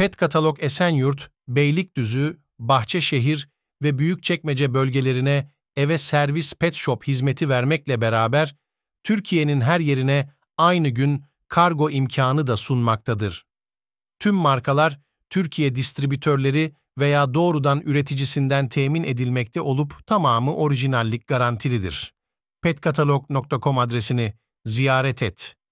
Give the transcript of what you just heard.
Pet Katalog Esenyurt, Beylikdüzü, Bahçeşehir ve Büyükçekmece bölgelerine eve servis pet shop hizmeti vermekle beraber Türkiye'nin her yerine aynı gün kargo imkanı da sunmaktadır. Tüm markalar Türkiye distribütörleri veya doğrudan üreticisinden temin edilmekte olup tamamı orijinallik garantilidir. petkatalog.com adresini ziyaret et.